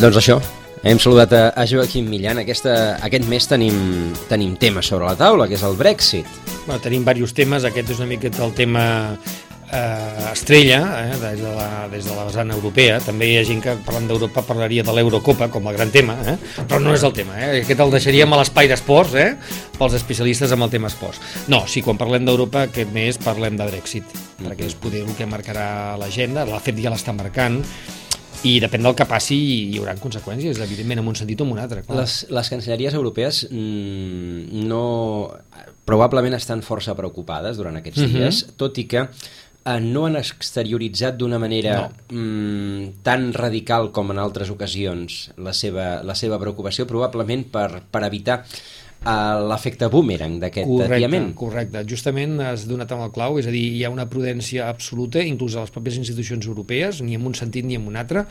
Doncs això, hem saludat a, a Joaquim Millan. Aquesta, aquest mes tenim, tenim temes sobre la taula, que és el Brexit. Bueno, tenim diversos temes, aquest és una miqueta el tema eh, estrella eh, des, de la, des de la vessant europea. També hi ha gent que parlant d'Europa parlaria de l'Eurocopa com a gran tema, eh? però no és el tema. Eh? Aquest el deixaríem a l'espai d'esports, eh? pels especialistes amb el tema esports. No, sí, quan parlem d'Europa aquest mes parlem de Brexit, mm -hmm. perquè és poder el que marcarà l'agenda, l'ha fet ja l'està marcant, i depèn del que passi hi haurà conseqüències, evidentment, en un sentit o en un altre. Clar. Les, les cancelleries europees mm, no, probablement estan força preocupades durant aquests mhm. dies, uh -huh. tot i que eh, no han exterioritzat d'una manera no. mm, tan radical com en altres ocasions la seva, la seva preocupació, probablement per, per evitar l'efecte boomerang d'aquest atiament. Correcte, justament has donat amb el clau, és a dir, hi ha una prudència absoluta, inclús a les pròpies institucions europees, ni en un sentit ni en un altre,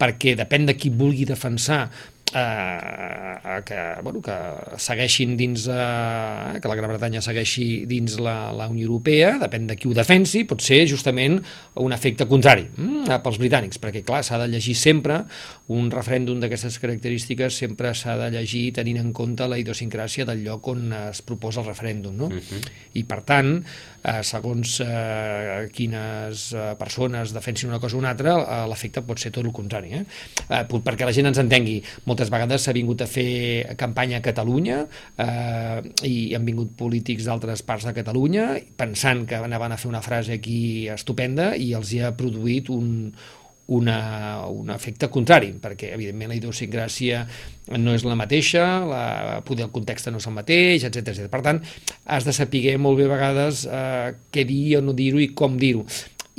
perquè depèn de qui vulgui defensar eh, que, bueno, que segueixin dins eh, que la Gran Bretanya segueixi dins la, la Unió Europea, depèn de qui ho defensi, pot ser justament un efecte contrari mm, pels britànics, perquè clar, s'ha de llegir sempre un referèndum d'aquestes característiques sempre s'ha de llegir tenint en compte la idiosincràsia del lloc on es proposa el referèndum, no? Uh mhm. -huh. I per tant, eh, segons eh, quines eh, persones defensin una cosa o una altra, eh, l'efecte pot ser tot el contrari. Eh? Eh, perquè la gent ens entengui, molt moltes vegades s'ha vingut a fer campanya a Catalunya eh, i han vingut polítics d'altres parts de Catalunya pensant que anaven a fer una frase aquí estupenda i els hi ha produït un, una, un efecte contrari, perquè evidentment la idiosincràsia no és la mateixa, la, poder el context no és el mateix, etc etc. Per tant, has de saber molt bé a vegades eh, què dir o no dir-ho i com dir-ho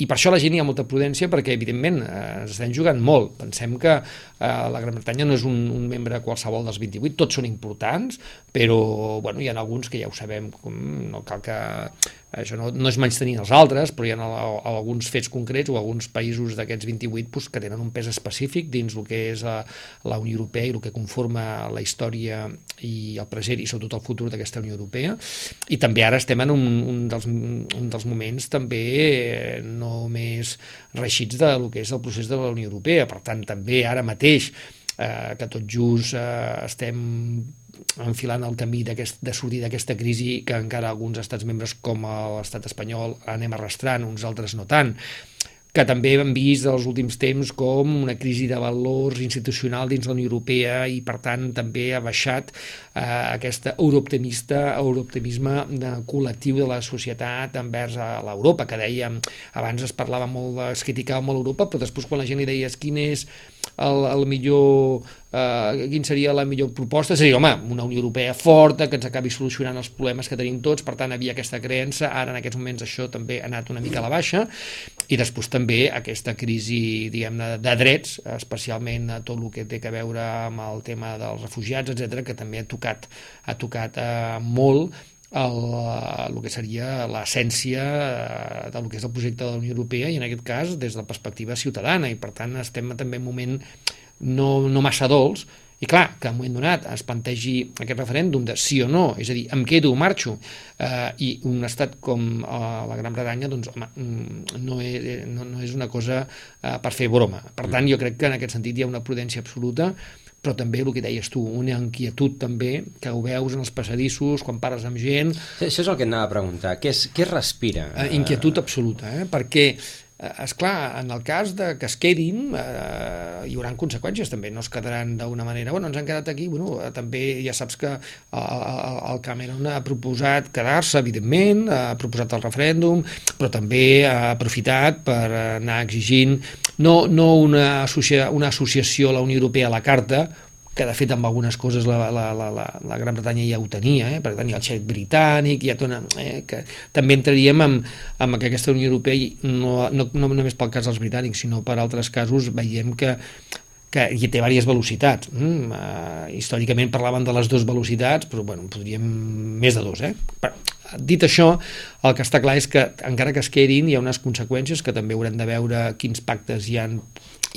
i per això la gent hi ha molta prudència perquè, evidentment, eh, estem jugant molt. Pensem que eh, la Gran Bretanya no és un, un membre qualsevol dels 28, tots són importants, però bueno, hi ha alguns que ja ho sabem, com, no cal que això no, no és menys tenir els altres, però hi ha alguns fets concrets o alguns països d'aquests 28 pues, que tenen un pes específic dins el que és la, la Unió Europea i el que conforma la història i el present i sobretot el futur d'aquesta Unió Europea. I també ara estem en un, un, dels, un dels moments també eh, no més reixits de lo que és el procés de la Unió Europea. Per tant, també ara mateix eh, que tot just eh, estem enfilant el camí de sortir d'aquesta crisi que encara alguns estats membres com l'estat espanyol anem arrastrant, uns altres no tant que també hem vist els últims temps com una crisi de valors institucional dins la Unió Europea i per tant també ha baixat eh, aquesta eurooptimista, eurooptimisme de col·lectiu de la societat envers a l'Europa, que dèiem, abans es parlava molt, es criticava molt Europa, però després quan la gent li deies quin és el, el millor, eh, quin seria la millor proposta, seria, home, una Unió Europea forta, que ens acabi solucionant els problemes que tenim tots, per tant havia aquesta creença, ara en aquests moments això també ha anat una mica a la baixa, i després també aquesta crisi, diguem-ne, de drets, especialment a tot el que té a veure amb el tema dels refugiats, etc que també ha tocat, ha tocat eh, molt el, el que seria l'essència eh, del que és el projecte de la Unió Europea i en aquest cas des de la perspectiva ciutadana. I per tant estem també en un moment no, no massa dolç. I clar, que en un moment donat es plantegi aquest referèndum de sí o no, és a dir, em quedo o marxo, eh, i un estat com eh, la Gran Bretanya, doncs, home, mm, no és, no, no és una cosa eh, per fer broma. Per tant, jo crec que en aquest sentit hi ha una prudència absoluta, però també el que deies tu, una inquietud també, que ho veus en els passadissos, quan parles amb gent... Això és el que anava a preguntar, què, és, què respira? Eh, inquietud absoluta, eh? perquè eh, és clar, en el cas de que es quedin eh, hi haurà conseqüències també, no es quedaran d'una manera, bueno, ens han quedat aquí bueno, eh, també ja saps que el, el, el Cameron ha proposat quedar-se evidentment, ha proposat el referèndum però també ha aprofitat per anar exigint no, no una, associa, una associació a la Unió Europea a la carta, que de fet amb algunes coses la, la, la, la, la Gran Bretanya ja ho tenia, eh? per tant hi ha el xec britànic, ha una, eh? que també entraríem amb, amb que aquesta Unió Europea, no, no, no només pel cas dels britànics, sinó per altres casos, veiem que que hi té diverses velocitats. Mm, uh, històricament parlaven de les dues velocitats, però bueno, podríem més de dos. Eh? Però, dit això, el que està clar és que encara que es quedin hi ha unes conseqüències que també haurem de veure quins pactes hi han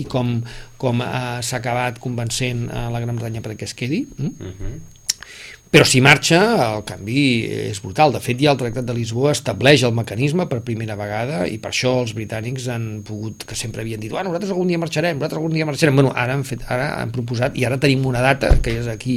i com, com uh, s'ha acabat convencent a la Gran Bretanya perquè es quedi. Mm? Uh -huh Però si marxa, el canvi és brutal. De fet, ja el Tractat de Lisboa estableix el mecanisme per primera vegada i per això els britànics han pogut, que sempre havien dit, bueno, nosaltres algun dia marxarem, nosaltres algun dia marxarem. Bueno, ara han, fet, ara han proposat i ara tenim una data, que és aquí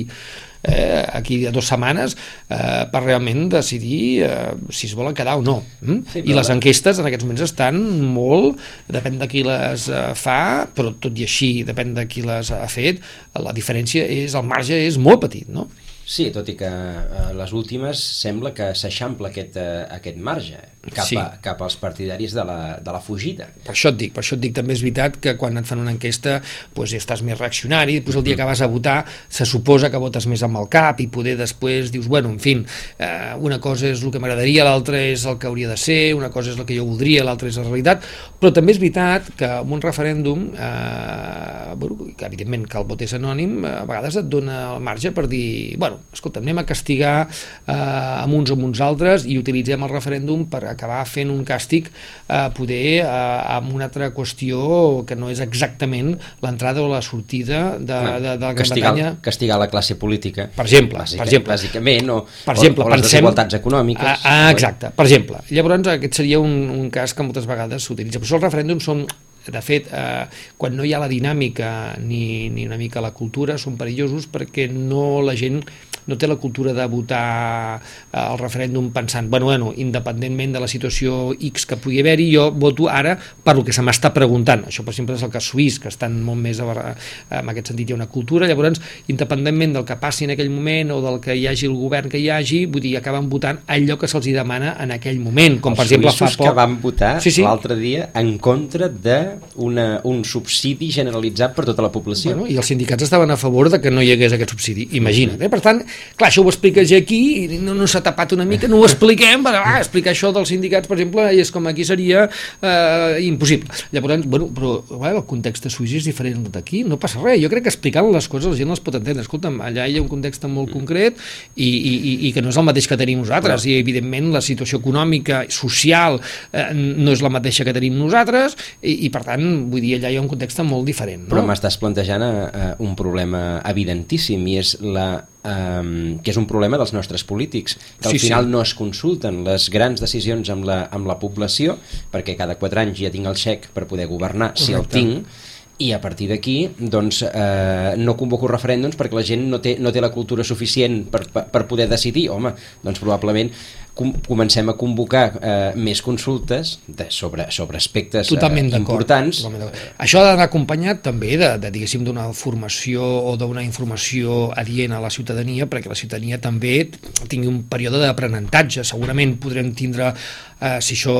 eh, aquí a dues setmanes eh, per realment decidir eh, si es volen quedar o no. Mm? Sí, I les enquestes en aquests moments estan molt, depèn de qui les eh, fa, però tot i així, depèn de qui les ha fet, la diferència és, el marge és molt petit, no? Sí, tot i que eh, les últimes sembla que s'eixampla aquest, eh, aquest marge cap, sí. a, cap als partidaris de la, de la fugida. Per això et dic, per això et dic també és veritat que quan et fan una enquesta pues, estàs més reaccionari, pues, el dia que vas a votar se suposa que votes més amb el cap i poder després dius, bueno, en fi, eh, una cosa és el que m'agradaria, l'altra és el que hauria de ser, una cosa és el que jo voldria, l'altra és la realitat, però també és veritat que amb un referèndum, eh, bueno, que evidentment que el vot és anònim, a vegades et dona el marge per dir, bueno, escolta, anem a castigar eh, amb uns o amb uns altres i utilitzem el referèndum per acabar fent un càstig eh, poder eh, amb una altra qüestió que no és exactament l'entrada o la sortida de, de, de la Gran castigar, Bretanya. Castigar la classe política. Per exemple, bàsica, per exemple. Bàsicament, o, per exemple, o, o les pensem, desigualtats econòmiques. Ah, ah, exacte, per exemple. Llavors, aquest seria un, un cas que moltes vegades s'utilitza. Però els referèndums són de fet, eh, quan no hi ha la dinàmica ni, ni una mica la cultura, són perillosos perquè no la gent no té la cultura de votar eh, el referèndum pensant, bueno, bueno, independentment de la situació X que pugui haver-hi, jo voto ara per el que se m'està preguntant. Això, per exemple, és el cas suís, que estan molt més... A, en aquest sentit hi ha una cultura, llavors, independentment del que passi en aquell moment o del que hi hagi el govern que hi hagi, vull dir, acaben votant allò que se'ls demana en aquell moment, com Els per exemple fa poc... que van votar sí, sí. l'altre dia en contra d'un subsidi generalitzat per tota la població. Bueno, I els sindicats estaven a favor de que no hi hagués aquest subsidi, imagina't. Eh? Per tant, clar, això ho expliques aquí i no, no s'ha tapat una mica, no ho expliquem, però ah, explicar això dels sindicats, per exemple, és com aquí seria eh, impossible. Llavors, bueno, però bueno, el context de suïs és diferent d'aquí, no passa res. Jo crec que explicant les coses la gent les pot entendre. Escolta'm, allà hi ha un context molt concret i, i, i, i que no és el mateix que tenim nosaltres i evidentment la situació econòmica, social eh, no és la mateixa que tenim nosaltres i, i per tant, vull dir, allà hi ha un context molt diferent. No? Però m'estàs plantejant eh, un problema evidentíssim i és la um, que és un problema dels nostres polítics, que al Sí, sí. final no es consulten les grans decisions amb la, amb la població, perquè cada quatre anys ja tinc el xec per poder governar, si el Correcte. tinc, i a partir d'aquí doncs, eh, no convoco referèndums perquè la gent no té, no té la cultura suficient per, per, per poder decidir. Home, doncs probablement com, comencem a convocar eh, més consultes de, sobre, sobre aspectes Totalment eh, importants. Totalment. Això ha d'anar acompanyat també de, de diguéssim, d'una formació o d'una informació adient a la ciutadania perquè la ciutadania també tingui un període d'aprenentatge. Segurament podrem tindre, eh, si, això,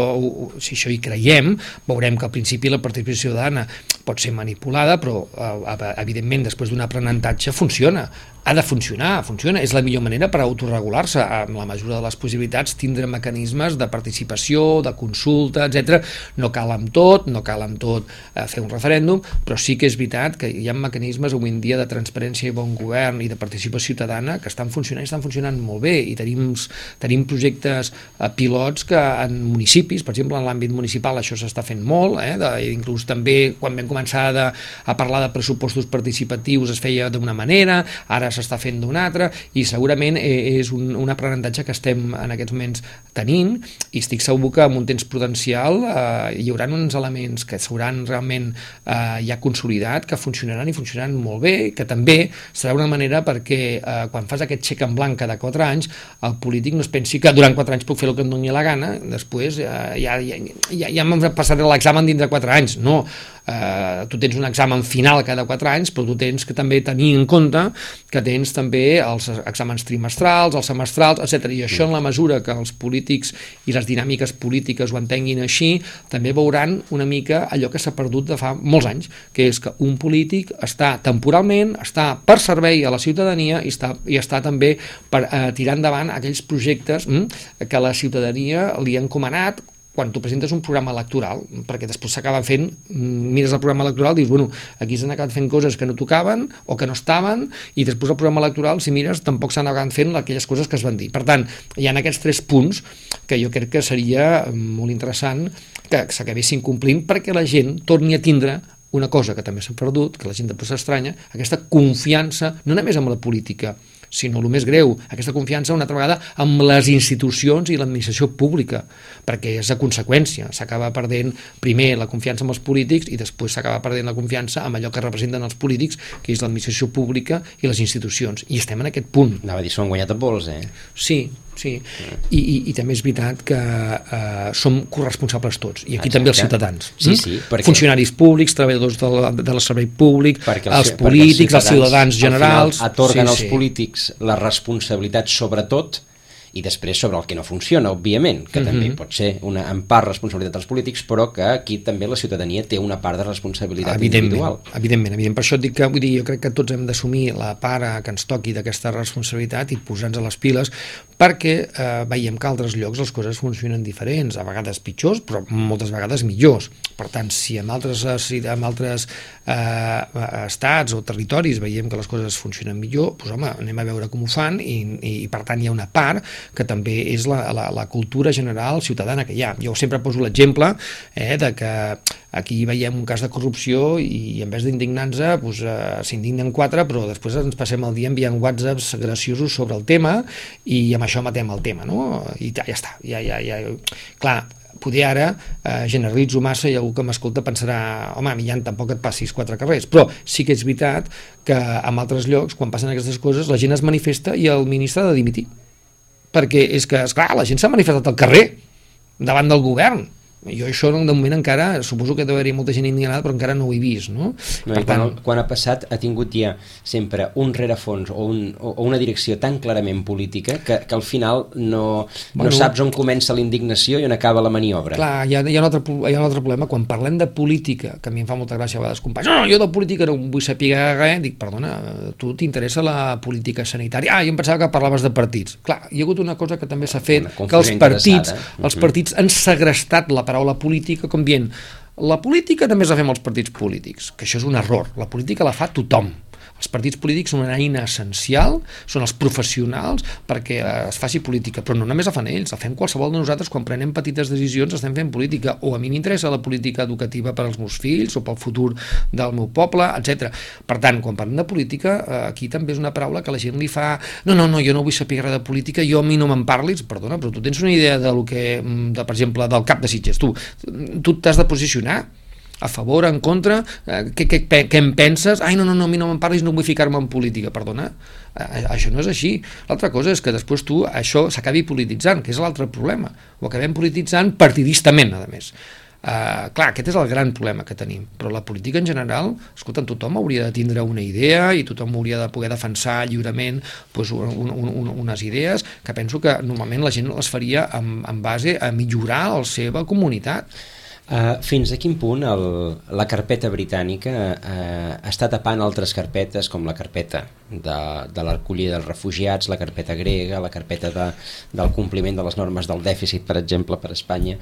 si això hi creiem, veurem que al principi la participació ciutadana pot ser manipulada, però eh, evidentment després d'un aprenentatge funciona ha de funcionar, funciona, és la millor manera per autorregular-se, amb la mesura de les possibilitats tindre mecanismes de participació, de consulta, etc. No cal amb tot, no cal amb tot eh, fer un referèndum, però sí que és veritat que hi ha mecanismes avui en dia de transparència i bon govern i de participació ciutadana que estan funcionant i estan funcionant molt bé. I tenim, tenim projectes eh, pilots que en municipis, per exemple en l'àmbit municipal això s'està fent molt, eh, de, inclús també quan vam començar de, a parlar de pressupostos participatius es feia d'una manera, ara s'està fent d'una altra i segurament eh, és un, un aprenentatge que estem en aquests moments tenint. I estic segur que en un temps prudencial eh, hi haurà uns elements que s'hauran realment eh, ja consolidat, que funcionaran i funcionaran molt bé, que també serà una manera perquè eh, quan fas aquest xec en blanc cada 4 anys, el polític no es pensi que durant 4 anys puc fer el que em doni la gana, després eh, ja, ja, ja, ja em passaré l'examen dintre 4 anys, no, eh, tu tens un examen final cada 4 anys, però tu tens que també tenir en compte que tens també els exàmens trimestrals, els semestrals, etc. I això en la mesura que els polítics i les dinàmiques polítiques ho entenguin així, també veuran una mica allò que s'ha perdut de fa molts anys, que és que un polític està temporalment, està per servei a la ciutadania i està, i està també per eh, tirar endavant aquells projectes mm, que la ciutadania li ha encomanat quan tu presentes un programa electoral, perquè després s'acaba fent, mm, mires el programa electoral i dius, bueno, aquí s'han acabat fent coses que no tocaven o que no estaven, i després el programa electoral, si mires, tampoc s'han acabat fent aquelles coses que es van dir. Per tant, hi ha aquests tres punts que jo crec que seria molt interessant que s'acabessin complint perquè la gent torni a tindre una cosa que també s'ha perdut, que la gent després s'estranya, aquesta confiança, no només amb la política sinó el més greu, aquesta confiança una altra vegada amb les institucions i l'administració pública, perquè és a conseqüència, s'acaba perdent primer la confiança amb els polítics i després s'acaba perdent la confiança amb allò que representen els polítics, que és l'administració pública i les institucions, i estem en aquest punt. Anava a dir, s'ho han guanyat a pols, eh? Sí, sí, I, i, i també és veritat que eh, som corresponsables tots, i aquí Exacte. també els ciutadans. Sí, hm? sí, perquè... Funcionaris públics, treballadors del, del servei públic, perquè els, els polítics, els, els ciutadans generals... atorguen sí, als sí. polítics la responsabilitat sobretot i després sobre el que no funciona, òbviament, que uh -huh. també mhm. pot ser una, en part responsabilitat dels polítics, però que aquí també la ciutadania té una part de responsabilitat evidentment, individual. Evidentment, evidentment. Per això et dic que vull dir, jo crec que tots hem d'assumir la part que ens toqui d'aquesta responsabilitat i posar-nos a les piles perquè eh, veiem que a altres llocs les coses funcionen diferents, a vegades pitjors, però moltes vegades millors. Per tant, si en altres, si en altres eh, estats o territoris veiem que les coses funcionen millor, doncs home, anem a veure com ho fan i, i per tant hi ha una part que també és la, la, la cultura general ciutadana que hi ha. Jo sempre poso l'exemple eh, de que aquí veiem un cas de corrupció i en vez d'indignar-nos doncs, eh, s'indignen quatre, però després ens passem el dia enviant whatsapps graciosos sobre el tema i amb això matem el tema, no? I ja, ja està, ja, ja, ja... Clar, poder ara eh, generalitzo massa i algú que m'escolta pensarà home, Millan tampoc et passis quatre carrers però sí que és veritat que en altres llocs quan passen aquestes coses la gent es manifesta i el ministre ha de dimitir. Perquè és que, esclar, la gent s'ha manifestat al carrer davant del govern jo això de moment encara, suposo que deu haver molta gent indignada, però encara no ho he vist, no? no per tant... quan, quan ha passat ha tingut ja sempre un rerefons o, un, o una direcció tan clarament política que, que al final no, bueno, no saps on comença la indignació i on acaba la maniobra. Clar, hi ha, hi, ha un altre, hi ha un altre problema, quan parlem de política, que a mi em fa molta gràcia a vegades companys, no, no, jo de política no vull saber res, dic, perdona, tu t'interessa la política sanitària? Ah, jo em pensava que parlaves de partits. Clar, hi ha hagut una cosa que també s'ha fet, que els partits, els partits han segrestat la paraula política com dient la política només la fem els partits polítics, que això és un error. La política la fa tothom. Els partits polítics són una eina essencial, són els professionals perquè eh, es faci política, però no només la fan ells, la fem qualsevol de nosaltres. Quan prenem petites decisions estem fent política, o a mi m'interessa la política educativa per als meus fills o pel futur del meu poble, etc. Per tant, quan parlem de política, eh, aquí també és una paraula que la gent li fa no, no, no, jo no vull saber res de política, jo a mi no me'n parlis, perdona, però tu tens una idea de lo que, mm, de, per exemple, del cap de Sitges, tu, tu t'has de posicionar a favor, en contra, eh, què, què, què em penses? Ai, no, no, no, a mi no me'n parlis, no vull ficar-me en política, perdona. Eh, això no és així. L'altra cosa és que després tu això s'acabi polititzant, que és l'altre problema. Ho acabem polititzant partidistament, a més. Uh, clar, aquest és el gran problema que tenim, però la política en general, escolta, tothom hauria de tindre una idea i tothom hauria de poder defensar lliurement pues, un, un, un, unes idees que penso que normalment la gent les faria en, en base a millorar la seva comunitat Uh, fins a quin punt el, la carpeta britànica uh, està tapant altres carpetes com la carpeta de, de l'acollida dels refugiats, la carpeta grega, la carpeta de, del compliment de les normes del dèficit, per exemple, per Espanya.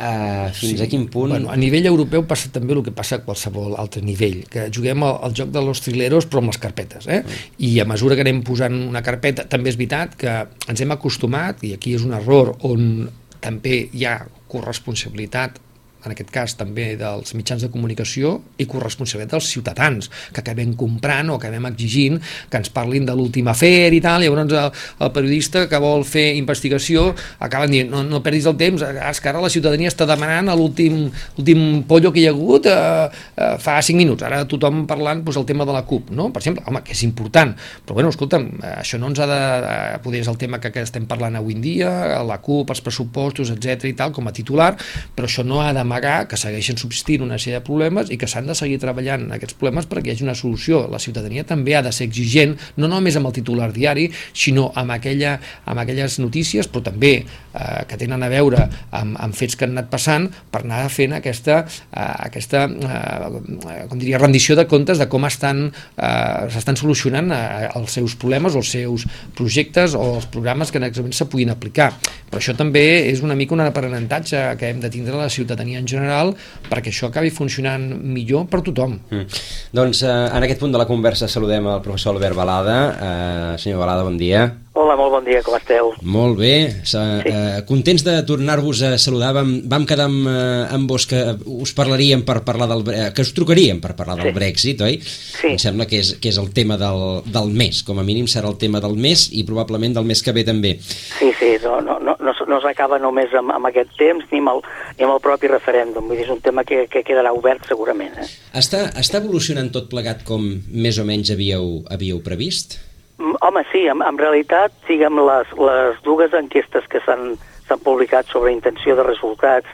Uh, fins sí. a quin punt... Bueno, a nivell europeu passa també el que passa a qualsevol altre nivell, que juguem al, al joc de los trileros però amb les carpetes, eh? Mm. i a mesura que anem posant una carpeta, també és veritat que ens hem acostumat, i aquí és un error on també hi ha corresponsabilitat en aquest cas també dels mitjans de comunicació i corresponsabilitat dels ciutadans, que acabem comprant o acabem exigint que ens parlin de l'últim afer i tal, i llavors el, el periodista que vol fer investigació acaba dient, no, no perdis el temps, és que ara la ciutadania està demanant l'últim pollo que hi ha hagut eh, eh, fa 5 minuts, ara tothom parlant doncs, el tema de la CUP, no? per exemple, home, que és important, però bueno, escolta'm, això no ens ha de, eh, poder és el tema que, que estem parlant avui en dia, la CUP, els pressupostos, etc i tal, com a titular, però això no ha de amagar que segueixen subsistint una sèrie de problemes i que s'han de seguir treballant en aquests problemes perquè hi hagi una solució. La ciutadania també ha de ser exigent, no només amb el titular diari, sinó amb, aquella, amb aquelles notícies, però també eh, que tenen a veure amb, amb fets que han anat passant per anar fent aquesta, eh, aquesta eh, com diria, rendició de comptes de com estan eh, s'estan solucionant eh, els seus problemes o els seus projectes o els programes que en moment se puguin aplicar. Però això també és una mica un aprenentatge que hem de tindre la ciutadania en general perquè això acabi funcionant millor per tothom. Mm. Doncs eh, en aquest punt de la conversa saludem el professor Albert Balada. Eh, senyor Balada, bon dia. Hola, molt bon dia, com esteu? Molt bé, sí. eh, contents de tornar-vos a saludar. Vam, vam quedar amb, eh, amb vos que us parlaríem per parlar del... Eh, que us trucaríem per parlar del sí. Brexit, oi? Sí. Em sembla que és, que és el tema del, del mes, com a mínim serà el tema del mes i probablement del mes que ve també. Sí, sí, no, no, no, no, s'acaba només amb, amb aquest temps ni amb, el, ni amb el propi referèndum, vull dir, és un tema que, que quedarà obert segurament. Eh? Està, està evolucionant tot plegat com més o menys havíeu, havíeu previst? Mm, home, sí, en, en realitat, diguem, les, les dues enquestes que s'han publicat sobre intenció de resultats,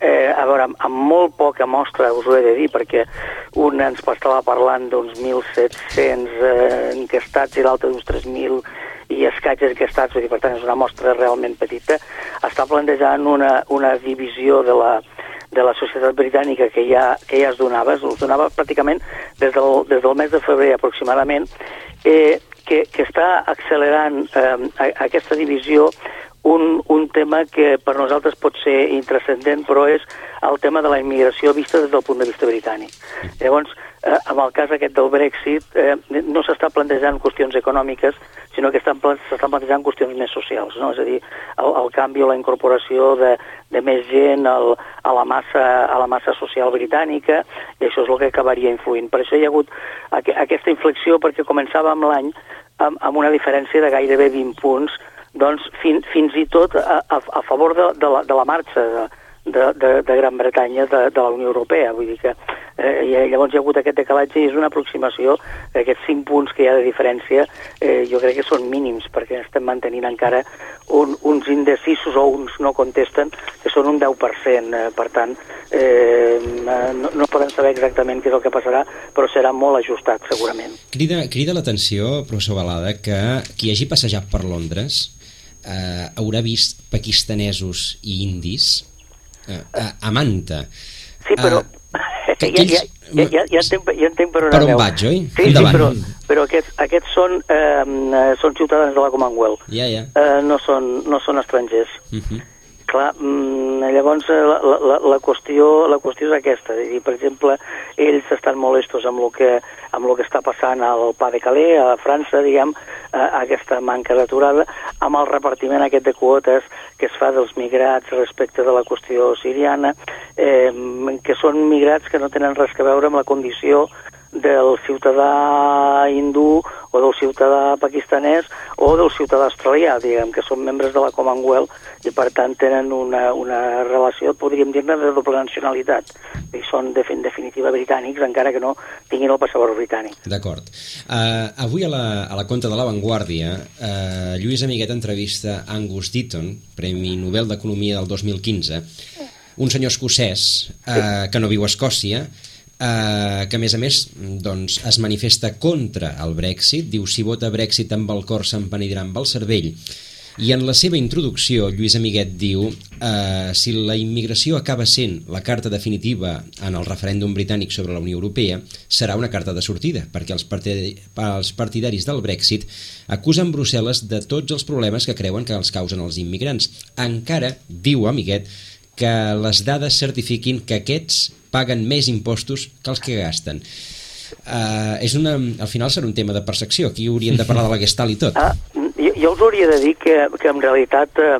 eh, a veure, amb, amb molt poca mostra, us ho he de dir, perquè un ens estava parlant d'uns 1.700 eh, enquestats i l'altre d'uns 3.000 i escaig enquestats, vull dir, per tant, és una mostra realment petita, està plantejant una, una divisió de la, de la societat britànica que ja, que ja es donava, es donava pràcticament des del, des del mes de febrer aproximadament, eh, que, que està accelerant eh, aquesta divisió un, un tema que per nosaltres pot ser intrascendent, però és el tema de la immigració vista des del punt de vista britànic. Llavors, eh, amb el cas aquest del Brexit, eh, no s'està plantejant qüestions econòmiques, sinó que s'estan plantejant qüestions més socials, no? és a dir, el, el canvi o la incorporació de, de més gent al, a, la massa, a la massa social britànica, i això és el que acabaria influint. Per això hi ha hagut aqu aquesta inflexió, perquè començava amb l'any amb, amb una diferència de gairebé 20 punts, doncs fin, fins i tot a, a, a favor de, de, la, de la marxa de, de, de, de Gran Bretanya de, de la Unió Europea. Vull dir que eh, llavors hi ha hagut aquest decalatge i és una aproximació, aquests 5 punts que hi ha de diferència, eh, jo crec que són mínims, perquè estem mantenint encara un, uns indecisos o uns no contesten, que són un 10%. Eh, per tant, eh, no, no podem saber exactament què és el que passarà, però serà molt ajustat, segurament. Crida, crida l'atenció, professor Balada, que qui hagi passejat per Londres eh, haurà vist pakistanesos i indis eh, a, a Manta. Sí, però... Uh, que, ja, ja, ja, ja, ja, entenc, ja entenc per on Per on vaig, oi? Sí, Endavant. sí, però, però aquests, aquests són, eh, són ciutadans de la Commonwealth. Ja, ja. Eh, no, són, no són estrangers. Uh -huh. Clar, mm, llavors eh, la, la, la, qüestió, la qüestió és aquesta. És dir, per exemple, ells estan molestos amb el que, amb el que està passant al Pas de Calais, a França, diguem, eh, aquesta manca d'aturada, amb el repartiment aquest de quotes que es fa dels migrats respecte de la qüestió siriana, eh, que són migrats que no tenen res a veure amb la condició del ciutadà hindú o del ciutadà pakistanès o del ciutadà australià, diguem, que són membres de la Commonwealth i per tant tenen una, una relació, podríem dir-ne, de doble nacionalitat. I són, de, en definitiva, britànics, encara que no tinguin el passaport britànic. D'acord. Uh, avui a la, a la conta de La Vanguardia, uh, Lluís Amiguet entrevista Angus Deaton, Premi Nobel d'Economia del 2015, un senyor escocès uh, que no viu a Escòcia, eh, que a més a més doncs, es manifesta contra el Brexit, diu si vota Brexit amb el cor s'empenidirà amb el cervell, i en la seva introducció, Lluís Amiguet diu eh, si la immigració acaba sent la carta definitiva en el referèndum britànic sobre la Unió Europea, serà una carta de sortida, perquè els, partidari, els partidaris del Brexit acusen Brussel·les de tots els problemes que creuen que els causen els immigrants. Encara, diu Amiguet, que les dades certifiquin que aquests paguen més impostos que els que gasten. Uh, és una, al final serà un tema de percepció, aquí hauríem de parlar de la gestal i tot. Ah, jo, jo us hauria de dir que, que en realitat eh,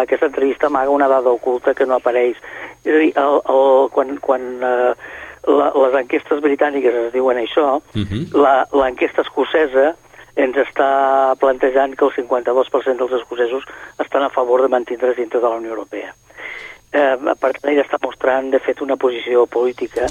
aquesta entrevista amaga una dada oculta que no apareix. És a dir, el, el, quan, quan eh, la, les enquestes britàniques es diuen això, uh -huh. l'enquesta escocesa ens està plantejant que el 52% dels escocesos estan a favor de mantindre's dintre de la Unió Europea eh, per tant, ell està mostrant, de fet, una posició política,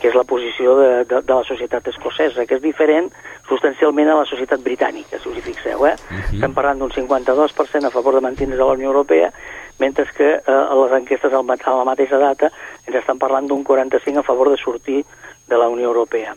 que és la posició de, de, de la societat escocesa, que és diferent substancialment a la societat britànica, si us hi fixeu. Eh? Uh -huh. Estem parlant d'un 52% a favor de mantindre's a la Unió Europea, mentre que eh, a les enquestes a la mateixa data ens estan parlant d'un 45% a favor de sortir de la Unió Europea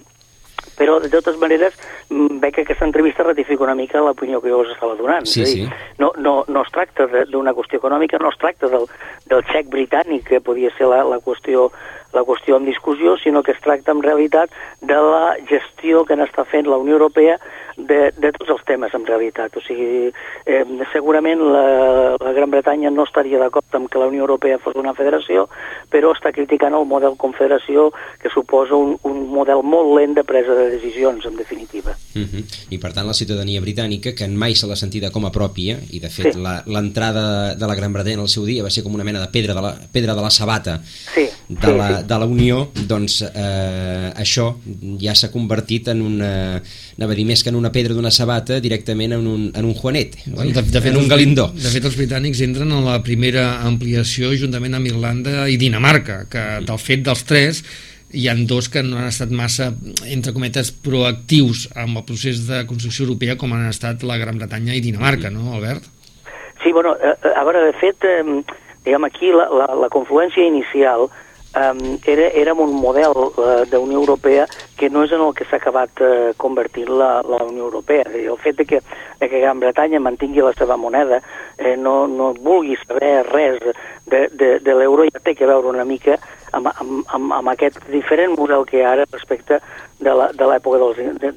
però de totes maneres mm, veig que aquesta entrevista ratifica una mica l'opinió que jo us estava donant. Sí, és dir, sí. no, no, no es tracta d'una qüestió econòmica, no es tracta del, del xec britànic, que podia ser la, la qüestió la qüestió en discussió, sinó que es tracta en realitat de la gestió que n'està fent la Unió Europea de, de tots els temes, en realitat. O sigui, eh, segurament la, la Gran Bretanya no estaria d'acord amb que la Unió Europea fos una federació, però està criticant el model confederació, que suposa un, un model molt lent de presa de decisions, en definitiva. Uh mhm. -huh. I per tant la ciutadania britànica, que mai se l'ha sentida com a pròpia, i de fet sí. l'entrada de la Gran Bretanya al seu dia va ser com una mena de pedra de la, pedra de la sabata sí, de, sí, la, sí. de la Unió, doncs eh, això ja s'ha convertit en una, anava a dir més que en una pedra d'una sabata, directament en un, en un Juanet, oi? De, de fet, en un galindó. De fet, els britànics entren en la primera ampliació juntament amb Irlanda i Dinamarca, que del fet dels tres hi han dos que no han estat massa, entre cometes, proactius amb el procés de construcció europea com han estat la Gran Bretanya i Dinamarca, no, Albert? Sí, bueno, eh, a veure, de fet, eh, diguem aquí, la, la, la confluència inicial eh, era, era un model eh, d'Unió Europea que no és en el que s'ha acabat eh, convertint la, la Unió Europea. Dir, el fet de que, de que Gran Bretanya mantingui la seva moneda, eh, no, no vulgui saber res de, de, de l'euro, ja té que veure una mica amb, amb, amb, amb aquest diferent model que hi ha ara respecte de l'època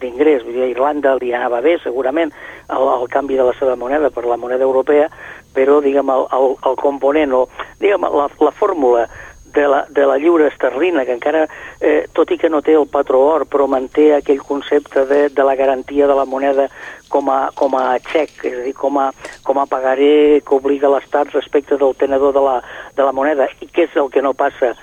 d'ingrés. Vull dir, a Irlanda li anava bé, segurament, el, el canvi de la seva moneda per la moneda europea, però, diguem, el, el, el component o, diguem, la, la fórmula de la, de la lliure esterlina, que encara, eh, tot i que no té el patró or, però manté aquell concepte de, de la garantia de la moneda com a, com a xec, és a dir, com a, com a pagaré que obliga l'Estat respecte del tenedor de la, de la moneda, i què és el que no passa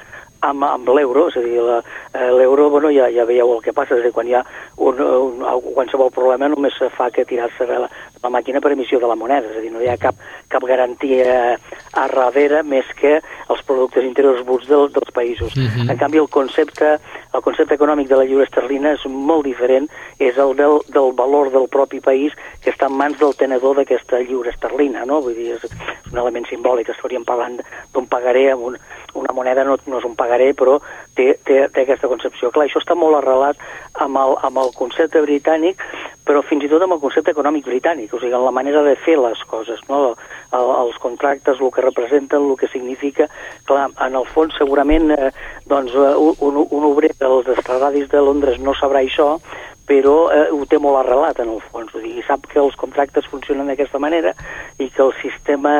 amb, amb l'euro, és a dir, eh, l'euro, bueno, ja, ja veieu el que passa, és a dir, quan hi ha un, un, qualsevol problema només se fa que tirar-se la, la màquina per emissió de la moneda, és a dir, no hi ha cap, cap garantia a darrere més que els productes interiors bruts del, dels països. Uh Mhm. -huh. En canvi, el concepte, el concepte econòmic de la lliure esterlina és molt diferent, és el del, del valor del propi país que està en mans del tenedor d'aquesta lliure esterlina, no? Vull dir, és, és un element simbòlic, estaríem parlant d'un pagaré amb un, una moneda no, no és un pagaré, però té, té, té aquesta concepció. Clar, això està molt arrelat amb el, amb el concepte britànic, però fins i tot amb el concepte econòmic britànic, o sigui, la manera de fer les coses, no? El, els contractes, el que representen, el que significa... Clar, en el fons, segurament, eh, doncs, eh, un, un obrer dels estradis de Londres no sabrà això, però eh, ho té molt arrelat en el fons, o sigui, sap que els contractes funcionen d'aquesta manera i que el sistema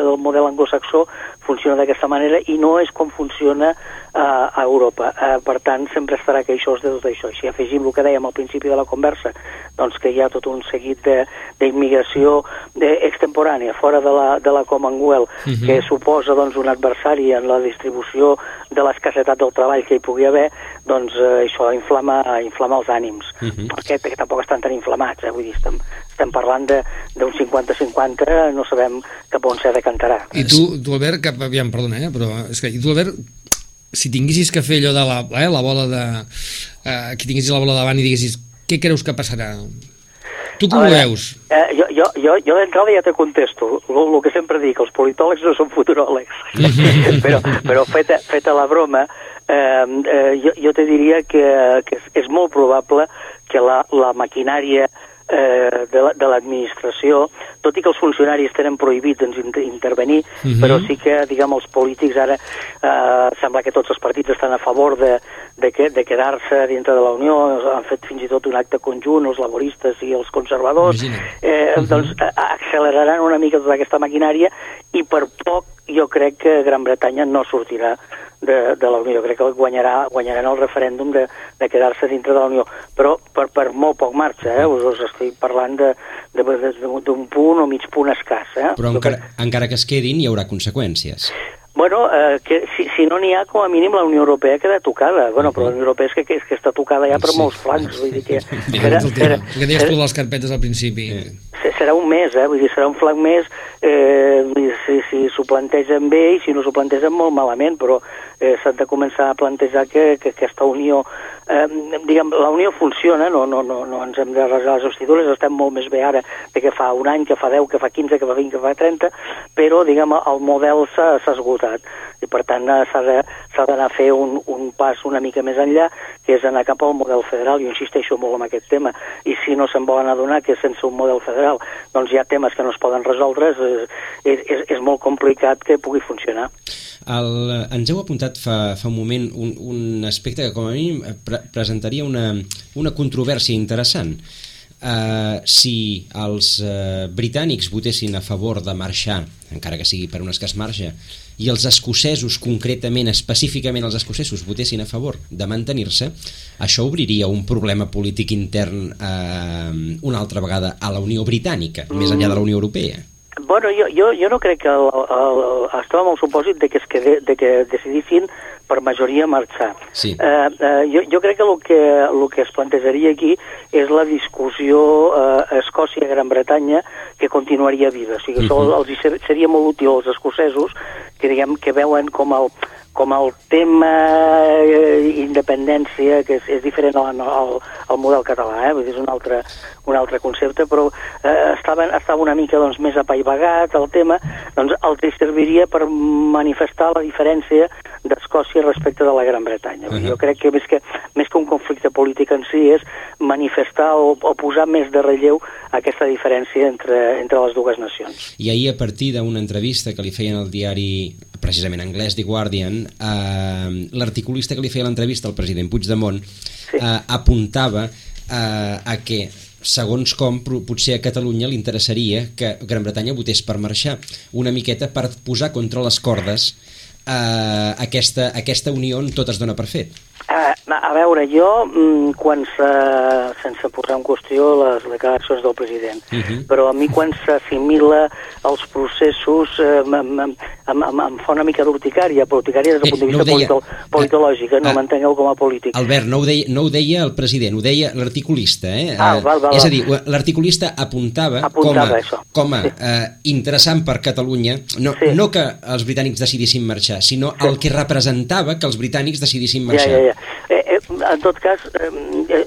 del model anglosaxó funciona d'aquesta manera i no és com funciona eh, a Europa. Eh, per tant, sempre estarà queixós de tot això. Si afegim el que dèiem al principi de la conversa, doncs que hi ha tot un seguit d'immigració extemporània fora de la, de la Commonwealth, uh -huh. que suposa doncs, un adversari en la distribució de l'escassetat del treball que hi pugui haver, doncs eh, això inflama, inflama els ànims, uh -huh. perquè, perquè tampoc estan tan inflamats, eh? vull dir, estem, estem parlant d'un 50-50, no sabem cap on s'ha de cantarà. I tu, tu Albert, cap, aviam, perdona, eh, però és que, i tu Albert, si tinguessis que fer allò de la, eh, la bola de... Eh, que tinguessis la bola davant i diguessis què creus que passarà? Tu com ho veus? Eh, jo jo, jo, jo d'entrada ja te contesto, el que sempre dic, els politòlegs no són futuròlegs, però, però feta, feta la broma, eh, eh, jo, jo te diria que, que és, és molt probable que la, la maquinària eh, de l'administració, la, tot i que els funcionaris tenen prohibit doncs, inter intervenir, uh -huh. però sí que, diguem, els polítics ara eh, sembla que tots els partits estan a favor de, de, que, de quedar-se dintre de la Unió, han fet fins i tot un acte conjunt, els laboristes i els conservadors, eh, uh -huh. doncs acceleraran una mica tota aquesta maquinària i per poc jo crec que Gran Bretanya no sortirà de, de la Unió. Crec que guanyarà, guanyaran el referèndum de, de quedar-se dintre de la Unió, però per, per molt poc marxa, eh? us, us estic parlant d'un punt o mig punt escàs. Eh? Però encara, que... encara que es quedin hi haurà conseqüències. Bueno, eh, que, si, si no n'hi ha, com a mínim la Unió Europea queda tocada. Bueno, però la Unió Europea és que, que, és que està tocada ja per Sí. molts flancs. Vull dir que Serà, serà, que deies tu de les carpetes al principi. Eh. serà un mes, eh? Vull dir, serà un flanc més eh, vull dir, si, si s'ho plantegen bé i si no s'ho plantegen molt malament, però eh, s'ha de començar a plantejar que, que aquesta unió, eh, diguem, la unió funciona, no, no, no, no ens hem de rasar les vestidures, estem molt més bé ara de que fa un any, que fa 10, que fa 15, que fa 20, que fa 30, però, diguem, el model s'ha esgotat i per tant eh, s'ha d'anar a fer un, un pas una mica més enllà, que és anar cap al model federal. Jo insisteixo molt en aquest tema, i si no se'n volen adonar que sense un model federal doncs hi ha temes que no es poden resoldre, és, és, és, és molt complicat que pugui funcionar. El, ens heu apuntat fa, fa un moment un, un aspecte que com a mínim pre presentaria una, una controvèrsia interessant. Uh, si els uh, britànics votessin a favor de marxar, encara que sigui per un escàs marge, i els escocesos, concretament, específicament els escocesos, votessin a favor de mantenir-se, això obriria un problema polític intern eh, una altra vegada a la Unió Britànica, mm. més enllà de la Unió Europea. Bueno, jo, jo, jo no crec que el, el, el, estàvem al supòsit de que, es quede, de que decidissin per majoria marxar. Sí. Eh, eh, jo, jo crec que el, que el que es plantejaria aquí és la discussió eh, Escòcia-Gran Bretanya que continuaria viva. O sigui, uh -huh. això els seria molt útil als escocesos que, diguem, que veuen com el, com el tema eh, independència, que és, és diferent al, al, al model català, eh? Vull dir, és un altre, un altre concepte, però eh, estava, estava una mica doncs, més apaivagat el tema, doncs el serviria per manifestar la diferència d'Escòcia respecte de la Gran Bretanya. Uh -huh. Jo crec que més, que més que un conflicte polític en si és manifestar o, o posar més de relleu aquesta diferència entre, entre les dues nacions. I ahir, a partir d'una entrevista que li feien al diari precisament anglès, The Guardian, eh, l'articulista que li feia l'entrevista al president Puigdemont sí. eh, apuntava eh, a que segons com potser a Catalunya li interessaria que Gran Bretanya votés per marxar una miqueta per posar contra les cordes eh, aquesta, aquesta unió on tot es dona per fet. Uh, a veure, jo, mm, quan se, sense posar en qüestió les declaracions del president, uh mhm. -huh. però a mi quan s'assimila els processos eh, em, em, em, fa una mica d'urticària, però urticària des del eh, punt de vista no deia, politològic, eh, no m'entengueu com a polític. Albert, no ho, deia, no ho deia el president, ho deia l'articulista. Eh? Ah, val, val, és a dir, l'articulista apuntava, apuntava com a, això. com a sí. eh, interessant per Catalunya, no, sí. no que els britànics decidissin marxar, sinó sí. el que representava que els britànics decidissin marxar. Ja, ja, ja. Eh, eh, en tot cas, eh,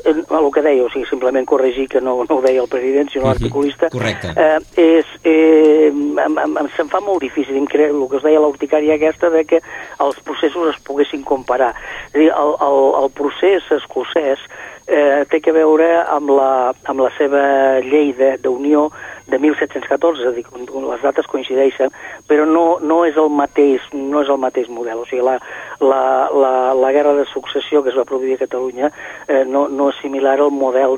eh, el que deia, o sigui, simplement corregir que no, no ho deia el president, sinó l'articulista, uh -huh. eh, és, eh, em, em, em, se'm fa molt difícil creure el que es deia l'urticària aquesta de que els processos es poguessin comparar. És a dir, el, el, el procés escocès eh, té que veure amb la, amb la seva llei d'unió de 1714, és a dir, les dates coincideixen, però no, no, és el mateix, no és el mateix model. O sigui, la, la, la, la guerra de successió que es va produir a Catalunya eh, no, no similar al model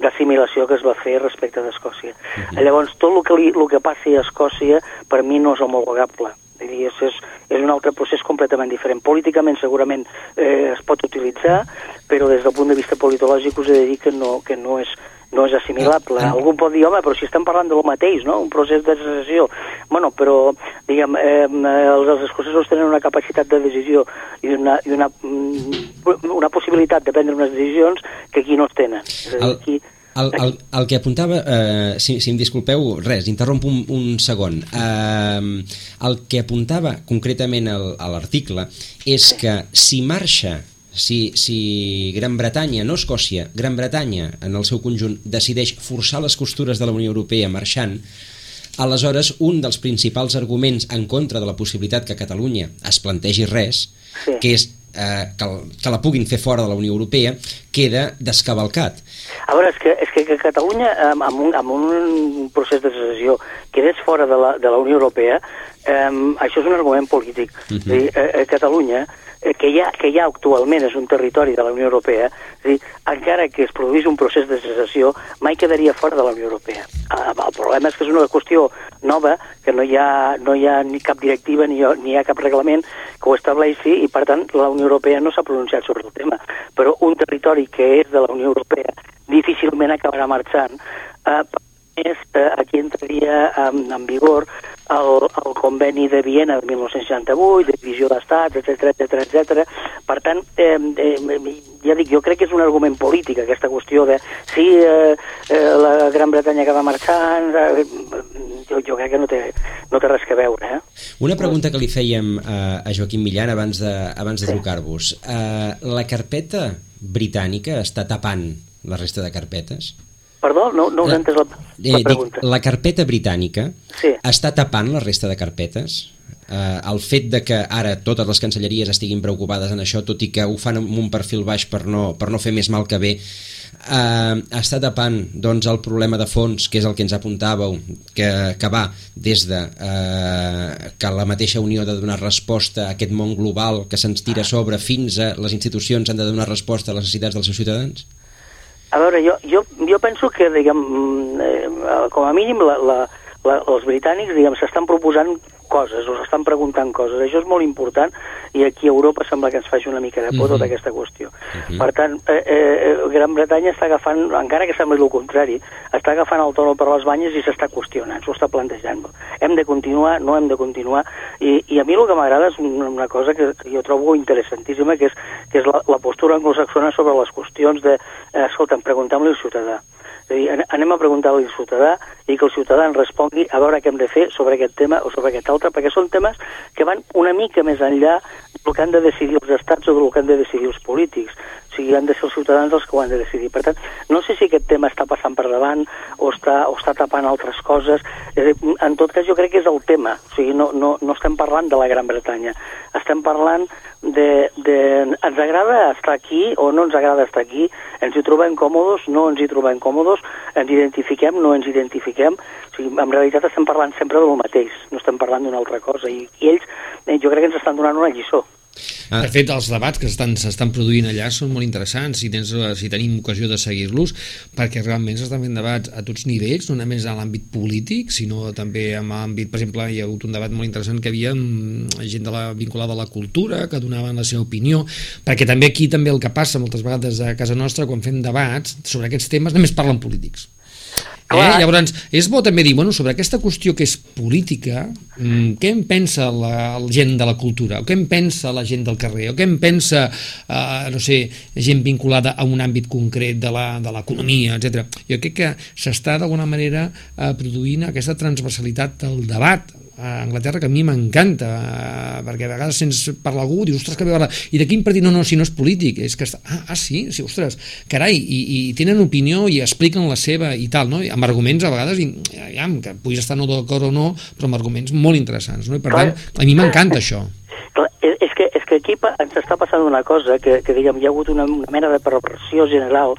d'assimilació que es va fer respecte d'Escòcia. Uh mhm. -huh. Llavors, tot el que, li, el que passi a Escòcia per mi no és homologable. És, és, és un altre procés completament diferent. Políticament segurament eh, es pot utilitzar, però des del punt de vista politològic us he de dir que no, que no és no és assimilable. Eh, Algú pot dir, home, però si estem parlant de lo mateix, no? Un procés de secessió. Bueno, però, diguem, eh, els, els escocesos tenen una capacitat de decisió i una, i una, mm, una possibilitat de prendre unes decisions que aquí no es tenen. És a dir, aquí... El, el, el que apuntava, eh, si, si em disculpeu, res, interrompo un, un segon. Eh, el que apuntava concretament a l'article és que si marxa si, si Gran Bretanya, no Escòcia, Gran Bretanya en el seu conjunt decideix forçar les costures de la Unió Europea marxant, aleshores un dels principals arguments en contra de la possibilitat que Catalunya es plantegi res, sí. que és eh, que, que la puguin fer fora de la Unió Europea, queda descavalcat. A veure, és que, és que, Catalunya, amb, un, amb un procés de secessió, quedés fora de la, de la Unió Europea, eh, això és un argument polític. Uh -huh. dir, eh, eh, Catalunya Eh, que ja, que ja actualment és un territori de la Unió Europea, és dir, encara que es produís un procés de secessió, mai quedaria fora de la Unió Europea. Ah, el problema és que és una qüestió nova, que no hi ha, no hi ha ni cap directiva ni, ni hi ha cap reglament que ho estableixi i, per tant, la Unió Europea no s'ha pronunciat sobre el tema. Però un territori que és de la Unió Europea difícilment acabarà marxant eh, més, eh, aquí entraria en, en vigor el, el conveni de Viena de 1968, de divisió d'estats, etc etc etc. Per tant, eh, eh, ja dic, jo crec que és un argument polític aquesta qüestió de si eh, eh, la Gran Bretanya acaba marxant, eh, jo, jo crec que no té, no té res que veure. Eh? Una pregunta que li fèiem eh, a Joaquim Millan abans de, abans de sí. trucar-vos. Eh, la carpeta britànica està tapant la resta de carpetes? Perdó, no, no us he entès la, la pregunta. Dic, la carpeta britànica sí. està tapant la resta de carpetes? Eh, el fet de que ara totes les cancelleries estiguin preocupades en això, tot i que ho fan amb un perfil baix per no, per no fer més mal que bé, eh, està tapant doncs, el problema de fons, que és el que ens apuntàveu, que, que va des de eh, que la mateixa Unió ha de donar resposta a aquest món global que se'ns tira a sobre fins a les institucions han de donar resposta a les necessitats dels seus ciutadans? A veure, jo, jo, jo penso que, diguem, eh, com a mínim, la, la, la, els britànics, diguem, s'estan proposant coses, o s'estan preguntant coses. Això és molt important i aquí a Europa sembla que ens faci una mica de por uh -huh. tota aquesta qüestió. Uh -huh. Per tant, eh, eh, Gran Bretanya està agafant, encara que sembli el contrari, està agafant el toro per les banyes i s'està qüestionant, s'ho està plantejant. Hem de continuar, no hem de continuar, i, i a mi el que m'agrada és una, una cosa que, que jo trobo interessantíssima, que és, que és la, la postura anglosaxona sobre les qüestions de, eh, escolta'm, preguntem-li al ciutadà. És a dir, anem a preguntar-li al ciutadà i que el ciutadà ens respongui a veure què hem de fer sobre aquest tema o sobre aquest altre, perquè són temes que van una mica més enllà del que han de decidir els estats o del que han de decidir els polítics. O sigui, han de ser els ciutadans els que ho han de decidir. Per tant, no sé si aquest tema està passant per davant o està, o està tapant altres coses. En tot cas, jo crec que és el tema. O sigui, no, no, no estem parlant de la Gran Bretanya. Estem parlant de, de... Ens agrada estar aquí o no ens agrada estar aquí? Ens hi trobem còmodes? No ens hi trobem còmodes? Ens identifiquem? No ens identifiquem? O sigui, en realitat estem parlant sempre del mateix, no estem parlant d'una altra cosa. I, I ells, eh, jo crec que ens estan donant una lliçó. Ah. De fet, els debats que s'estan produint allà són molt interessants si, tens, si tenim ocasió de seguir-los, perquè realment s'estan fent debats a tots nivells, no només a l'àmbit polític, sinó també en l'àmbit, per exemple, hi ha hagut un debat molt interessant que havia gent de la, vinculada a la cultura, que donaven la seva opinió, perquè també aquí també el que passa moltes vegades a casa nostra, quan fem debats sobre aquests temes, només parlen polítics Eh? Llavors, és bo també dir, bueno, sobre aquesta qüestió que és política, mm, què en pensa la, la gent de la cultura, o què en pensa la gent del carrer, o què en pensa, eh, no sé, gent vinculada a un àmbit concret de l'economia, etc. Jo crec que s'està d'alguna manera eh, produint aquesta transversalitat del debat, a Anglaterra que a mi m'encanta eh, perquè a vegades sents parlar algú dius, ostres, que bé i de quin partit? No, no, si no és polític és que està... ah, ah, sí? sí, ostres, carai i, i tenen opinió i expliquen la seva i tal, no? I amb arguments a vegades i, ja, que puguis estar no d'acord o no però amb arguments molt interessants, no? i per tant, a mi m'encanta això Clar, és que, és que aquí ens està passant una cosa que, que diguem, hi ha hagut una, una mena de perversió general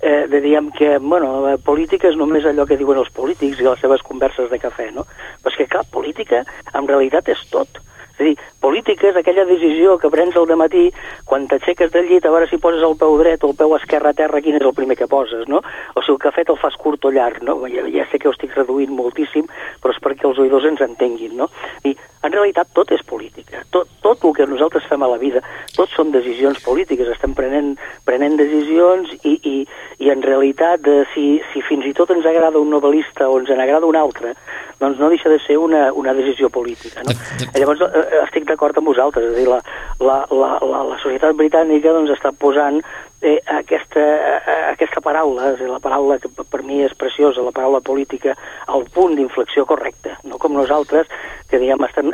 eh, de diguem que, bueno, la política és només allò que diuen els polítics i les seves converses de cafè, no? Però és que, clar, política en realitat és tot. És a dir, política és aquella decisió que prens al matí quan t'aixeques del llit a veure si poses el peu dret o el peu esquerre a terra, quin és el primer que poses, no? O si el cafè te'l fas curt o llarg, no? Ja, ja sé que ho estic reduint moltíssim, però és perquè els oïdors ens entenguin, no? I en realitat tot és política. Tot, tot el que nosaltres fem a la vida, tot són decisions polítiques. Estem prenent, prenent decisions i, i, i en realitat, eh, si, si fins i tot ens agrada un novel·lista o ens en agrada un altre, doncs no deixa de ser una, una decisió política. No? Llavors, eh, eh, estic d'acord amb vosaltres, és a dir, la, la, la, la, la societat britànica doncs, està posant eh, aquesta, eh, aquesta paraula, és dir, la paraula que per mi és preciosa, la paraula política, al punt d'inflexió correcta, no com nosaltres, que diguem, estem,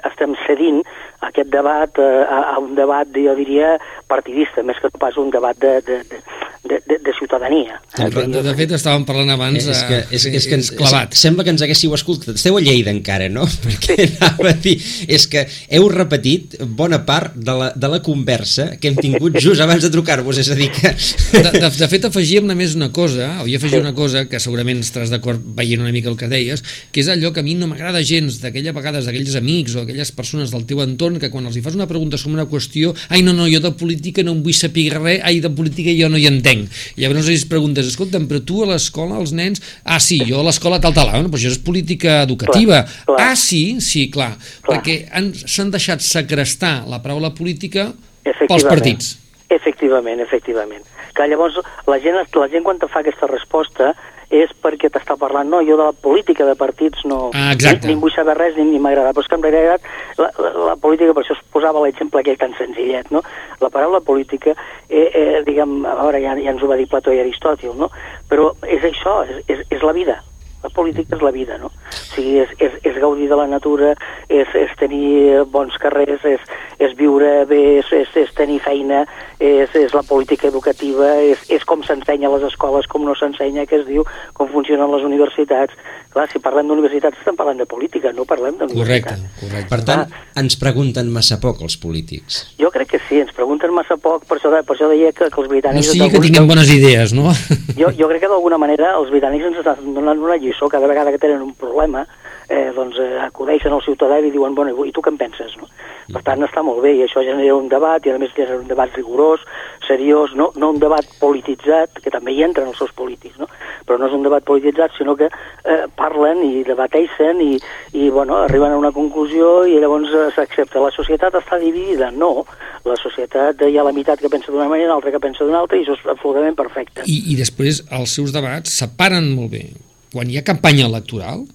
debat eh, a, a un debat, jo diria, partidista, més que pas un debat de, de, de, de, de, de ciutadania. Eh? De, de fet, estàvem parlant abans... És que, és, és que ens, clavat. Sembla que ens haguéssiu escoltat. Esteu a Lleida encara, no? Perquè anava a dir... És que heu repetit bona part de la, de la conversa que hem tingut just abans de trucar-vos. És a dir que... De, de, de fet, afegíem només una cosa, o jo afegia una cosa que segurament estaràs d'acord veient una mica el que deies, que és allò que a mi no m'agrada gens d'aquella vegades d'aquells amics o aquelles persones del teu entorn que quan els hi fas una pregunta sobre una qüestió ai, no, no, jo de política no em vull saber res, ai, de política jo no hi entenc entenc. I llavors ells preguntes, escolta'm, però tu a l'escola, els nens... Ah, sí, jo a l'escola tal, tal, bueno, però això és política educativa. Clar, clar. Ah, sí, sí, clar, clar. perquè s'han deixat segrestar la paraula política pels partits. Efectivament, efectivament. Que llavors la gent, la gent quan te fa aquesta resposta és perquè t'està parlant, no, jo de la política de partits no... Ah, exacte. Ni, ni vull saber res ni, ni m'agrada, però és que en realitat la, la, la política, per això es posava l'exemple aquell tan senzillet, no? La paraula política, eh, eh, diguem, a veure, ja, ja ens ho va dir Plató i Aristòtil, no? Però és això, és, és, és la vida, la política és la vida, no? O sigui, és, és, és gaudir de la natura, és, és tenir bons carrers, és, és viure bé, és, és, és tenir feina, és, és la política educativa, és, és com s'ensenya a les escoles, com no s'ensenya, que es diu, com funcionen les universitats. Clar, si parlem d'universitats estem parlant de política, no parlem d'universitats. Correcte, correcte. Per tant, ah, ens pregunten massa poc els polítics. Jo crec que sí, ens pregunten massa poc, per això, per això deia que, que els britànics... No sigui que tinguem bones idees, no? Jo, jo crec que d'alguna manera els britànics ens estan donant una lliçó cada vegada que tenen un problema eh, doncs, eh, acudeixen al ciutadà i diuen, bueno, i tu què en penses? No? Per tant, està molt bé, i això genera un debat, i a més genera un debat rigorós, seriós, no, no un debat polititzat, que també hi entren els seus polítics, no? però no és un debat polititzat, sinó que eh, parlen i debateixen i, i bueno, arriben a una conclusió i llavors eh, s'accepta. La societat està dividida? No. La societat hi ha la meitat que pensa d'una manera, l'altra que pensa d'una altra, i això és absolutament perfecte. I, I després els seus debats separen molt bé. Quan hi ha campanya electoral,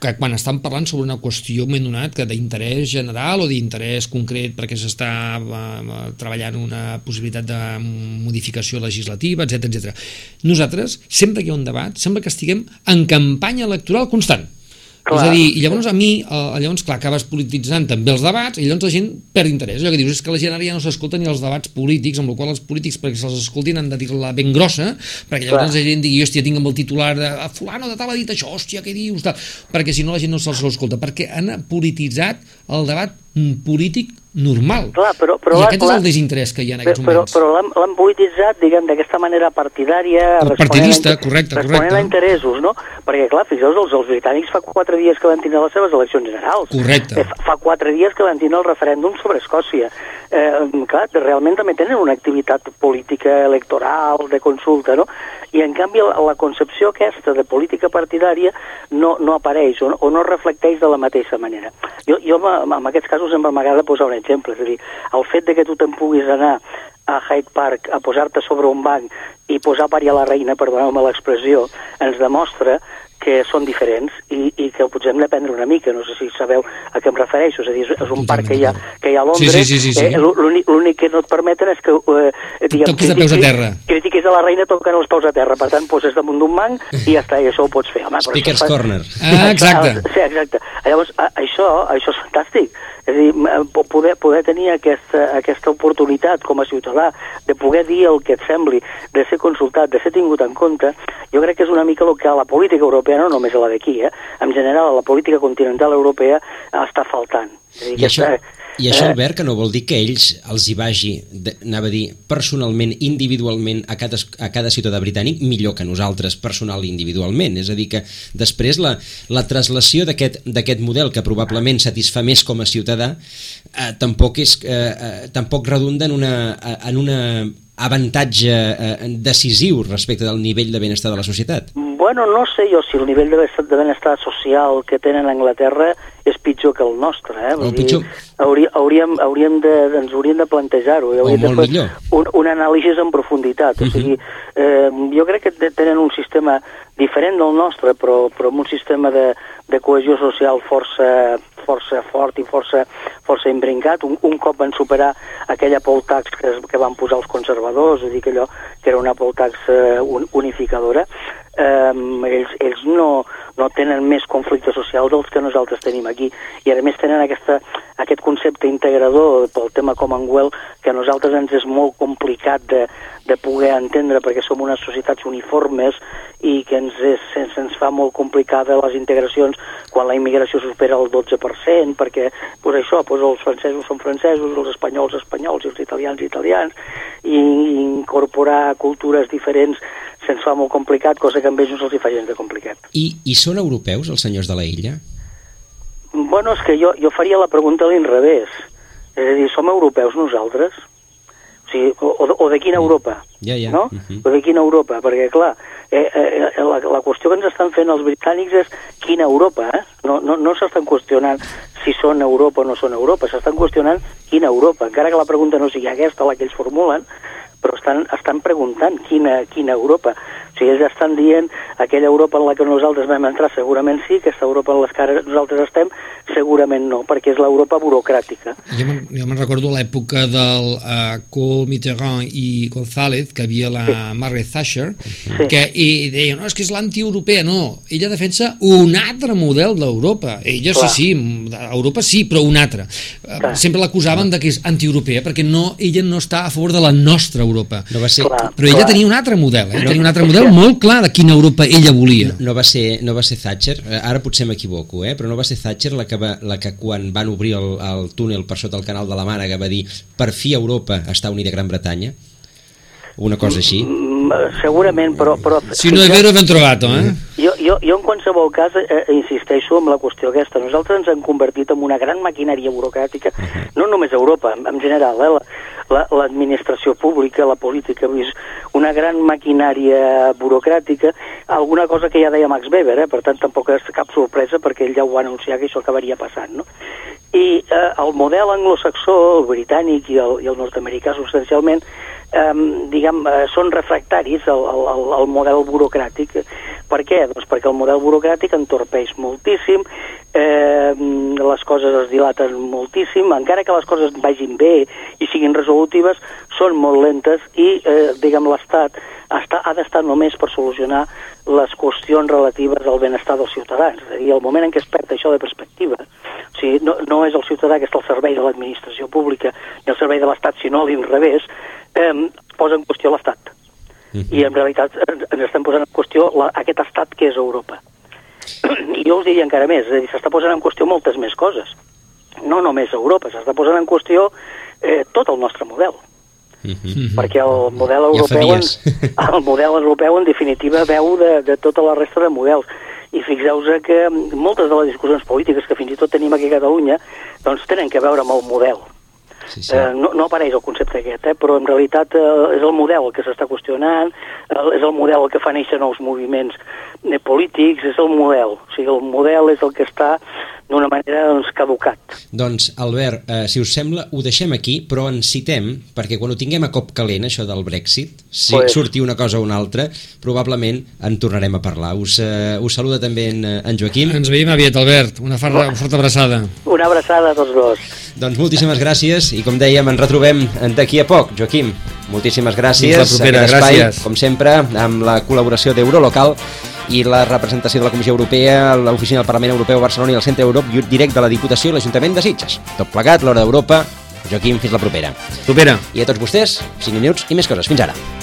que quan estan parlant sobre una qüestió m'he donat que d'interès general o d'interès concret perquè s'està uh, treballant una possibilitat de modificació legislativa, etc etc. Nosaltres, sempre que hi ha un debat, sembla que estiguem en campanya electoral constant. Clar. És a dir, llavors a mi, eh, llavors, clar, acabes polititzant també els debats i llavors la gent perd interès. Allò que dius és que la gent ara ja no s'escolta ni els debats polítics, amb la qual els polítics, perquè se'ls escoltin, han de dir-la ben grossa, perquè llavors clar. la gent digui, hòstia, tinc amb el titular de fulano de tal ha dit això, hòstia, què dius? Tal. Perquè si no la gent no se'ls escolta, perquè han polititzat el debat polític normal. Clar, però, però, I aquest clar, és el desinterès que hi ha en aquests però, moments. Però, però l'han polititzat, diguem, d'aquesta manera partidària... Partidista, correcte, responent correcte. a interessos, no? Perquè, clar, fixeu-vos, els, els britànics fa quatre dies que van tindre les seves eleccions generals. Correcte. Eh, fa quatre dies que van tindre el referèndum sobre Escòcia. Eh, clar, realment també tenen una activitat política electoral, de consulta, no? I, en canvi, la, la concepció aquesta de política partidària no, no apareix o no, o no reflecteix de la mateixa manera. Jo, jo en aquests casos sempre m'agrada posar un exemple, és a dir, el fet de que tu te'n puguis anar a Hyde Park a posar-te sobre un banc i posar pari a la reina, perdoneu-me l'expressió, ens demostra que són diferents i, i que potser hem d'aprendre una mica, no sé si sabeu a què em refereixo, és a dir, és un parc que hi ha, que hi ha a Londres, Sí, sí, sí, sí, sí. eh, l'únic que no et permeten és que eh, diguem, Toquis de peus a terra. critiquis a la reina tocant els peus a terra, per tant poses damunt d'un banc i ja està, i això ho pots fer. Home, Speaker's fa- Corner. Ah, exacte. Sí, exacte. Llavors, això, això és fantàstic. És a dir, po- poder, poder tenir aquesta, aquesta oportunitat com a ciutadà de poder dir el que et sembli, de ser consultat, de ser tingut en compte, jo crec que és una mica el que a la política europea, no només a la d'aquí, eh, en general a la política continental europea està faltant. És a dir, I això, aquesta- I això, eh, Albert, que no vol dir que ells els hi vagi, de, anava a dir, personalment, individualment, a cada, a cada ciutadà britànic, millor que nosaltres, personal i individualment. És a dir, que després la, la traslació d'aquest model, que probablement satisfà més com a ciutadà, eh, tampoc, és, eh, eh, tampoc redunda en una, en una avantatge eh, decisiu respecte del nivell de benestar de la societat. Bueno, no sé jo si el nivell de benestar, social que tenen a Anglaterra és pitjor que el nostre, eh? O pitjor. Haurí, hauríem, hauríem de, ens hauríem de plantejar-ho. hauríem de fer millor. Un, un anàlisi en profunditat. O sigui, eh, jo crec que te- tenen un sistema diferent del nostre, però, però amb un sistema de, de cohesió social força, força fort i força, força imbrincat. Un, un cop van superar aquella poll tax que, es- que van posar els conservadors, és a dir, que allò que era una poll tax eh, un, unificadora, eh, ells, ells no, no tenen més conflicte social dels que nosaltres tenim aquí i a més tenen aquesta, aquest concepte integrador pel tema Commonwealth que a nosaltres ens és molt complicat de, de poder entendre perquè som unes societats uniformes i que ens, és, ens, ens fa molt complicada les integracions quan la immigració supera el 12% perquè pues això, pues els francesos són francesos, els espanyols espanyols i els italians italians i incorporar cultures diferents se'ns fa molt complicat, cosa que amb ells no se'ls fa gens de complicat. I, I són europeus, els senyors de la illa? Bueno, és que jo, jo faria la pregunta a l'inrevés. És a dir, som europeus nosaltres? O, sigui, o, o- de quina Europa? Ja, ja. No? Mhm. O de quina Europa? Perquè, clar, eh, eh, la, la qüestió que ens estan fent els britànics és quina Europa, eh? No, no, no s'estan qüestionant si són Europa o no són Europa, s'estan qüestionant quina Europa. Encara que la pregunta no sigui aquesta la que ells formulen, però estan, estan preguntant quina, quina Europa. O sigui, ells estan dient aquella Europa en la que nosaltres vam entrar segurament sí, aquesta Europa en la que ara nosaltres estem segurament no, perquè és l'Europa burocràtica. Jo me'n recordo l'època del uh, Kohl, Mitterrand i González, que havia la Margaret Thatcher, que i deia, no, és que és l'anti-europea. No, ella defensa un altre model d'Europa. Ella Clar. sí, sí, Europa sí, però un altre. Eh, Clar. Sempre l'acusaven de que és anti-europea, perquè no, ella no està a favor de la nostra Europa. No va ser, Clar. Però ella tenia un altre model, eh? tenia un altre model molt clar de quina Europa ella volia. no va ser, no va ser Thatcher, eh, ara potser m'equivoco, eh? però no va ser Thatcher la que, va, la que quan van obrir el, el túnel per sota el canal de la Mànega va dir per fi Europa està unida a Gran Bretanya? Una cosa així? Mm, segurament, però... però Si no és vero, ben trobat, eh? Jo, jo, jo en qualsevol cas eh, insisteixo en la qüestió aquesta. Nosaltres ens hem convertit en una gran maquinària burocràtica, uh -huh. no només a Europa, en, en general, eh, l'administració la, pública, la política, és una gran maquinària burocràtica, alguna cosa que ja deia Max Weber, eh, per tant tampoc és cap sorpresa perquè ell ja ho va anunciar que això acabaria passant, no? I eh, el model anglosaxó, el britànic i el, i el nord-americà substancialment, eh, diguem, eh, són refractaris al, al, al model burocràtic. Per què? Doncs perquè el model burocràtic entorpeix moltíssim, eh, les coses es dilaten moltíssim, encara que les coses vagin bé i siguin resolutives, són molt lentes i, eh, diguem, l'Estat ha d'estar només per solucionar les qüestions relatives al benestar dels ciutadans. És a dir, el moment en què es perd això de perspectiva, o sigui, no, no és el ciutadà que està al servei de l'administració pública ni al servei de l'Estat, sinó a l'inrevés, eh, posa en qüestió l'Estat. Uh mhm. -huh. I en realitat ens estem posant en qüestió la, aquest estat que és Europa. I jo us diria encara més, és a dir, s'està posant en qüestió moltes més coses. No només Europa, s'està posant en qüestió eh, tot el nostre model. Mhm. -huh. perquè el model europeu ja en, el model europeu en definitiva veu de, de tota la resta de models i fixeu-vos que moltes de les discussions polítiques que fins i tot tenim aquí a Catalunya doncs tenen que veure amb el model Sí, sí. Eh, no, no apareix el concepte aquest, eh, però en realitat eh, és el model el que s'està qüestionant, eh, és el model el que fa néixer nous moviments eh, polítics, és el model. O sigui, el model és el que està d'una manera doncs, caducat. Doncs, Albert, eh, si us sembla, ho deixem aquí, però en citem, perquè quan ho tinguem a cop calent, això del Brexit, si pues... surti una cosa o una altra, probablement en tornarem a parlar. Us, eh, us saluda també en, en Joaquim. Ens veiem aviat, Albert. Una, farra, una forta abraçada. Una abraçada a tots dos. Doncs moltíssimes gràcies i com dèiem, ens retrobem d'aquí a poc. Joaquim, moltíssimes gràcies. Fins la propera, espai, gràcies. Com sempre, amb la col·laboració d'Eurolocal i la representació de la Comissió Europea, l'Oficina del Parlament Europeu a Barcelona i el Centre Europa directe de l'Ediputació i l'Ajuntament de Sitges. Tot plegat, l'Hora d'Europa. Joaquim, fins la propera. Propera. I a tots vostès, 5 minuts i més coses. Fins ara.